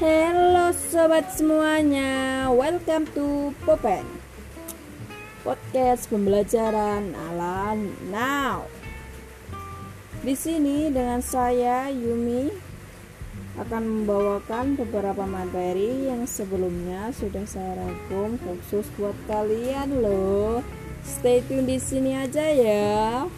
Halo sobat semuanya, welcome to Popen Podcast pembelajaran ala now. Di sini dengan saya Yumi akan membawakan beberapa materi yang sebelumnya sudah saya rangkum khusus buat kalian loh. Stay tune di sini aja ya.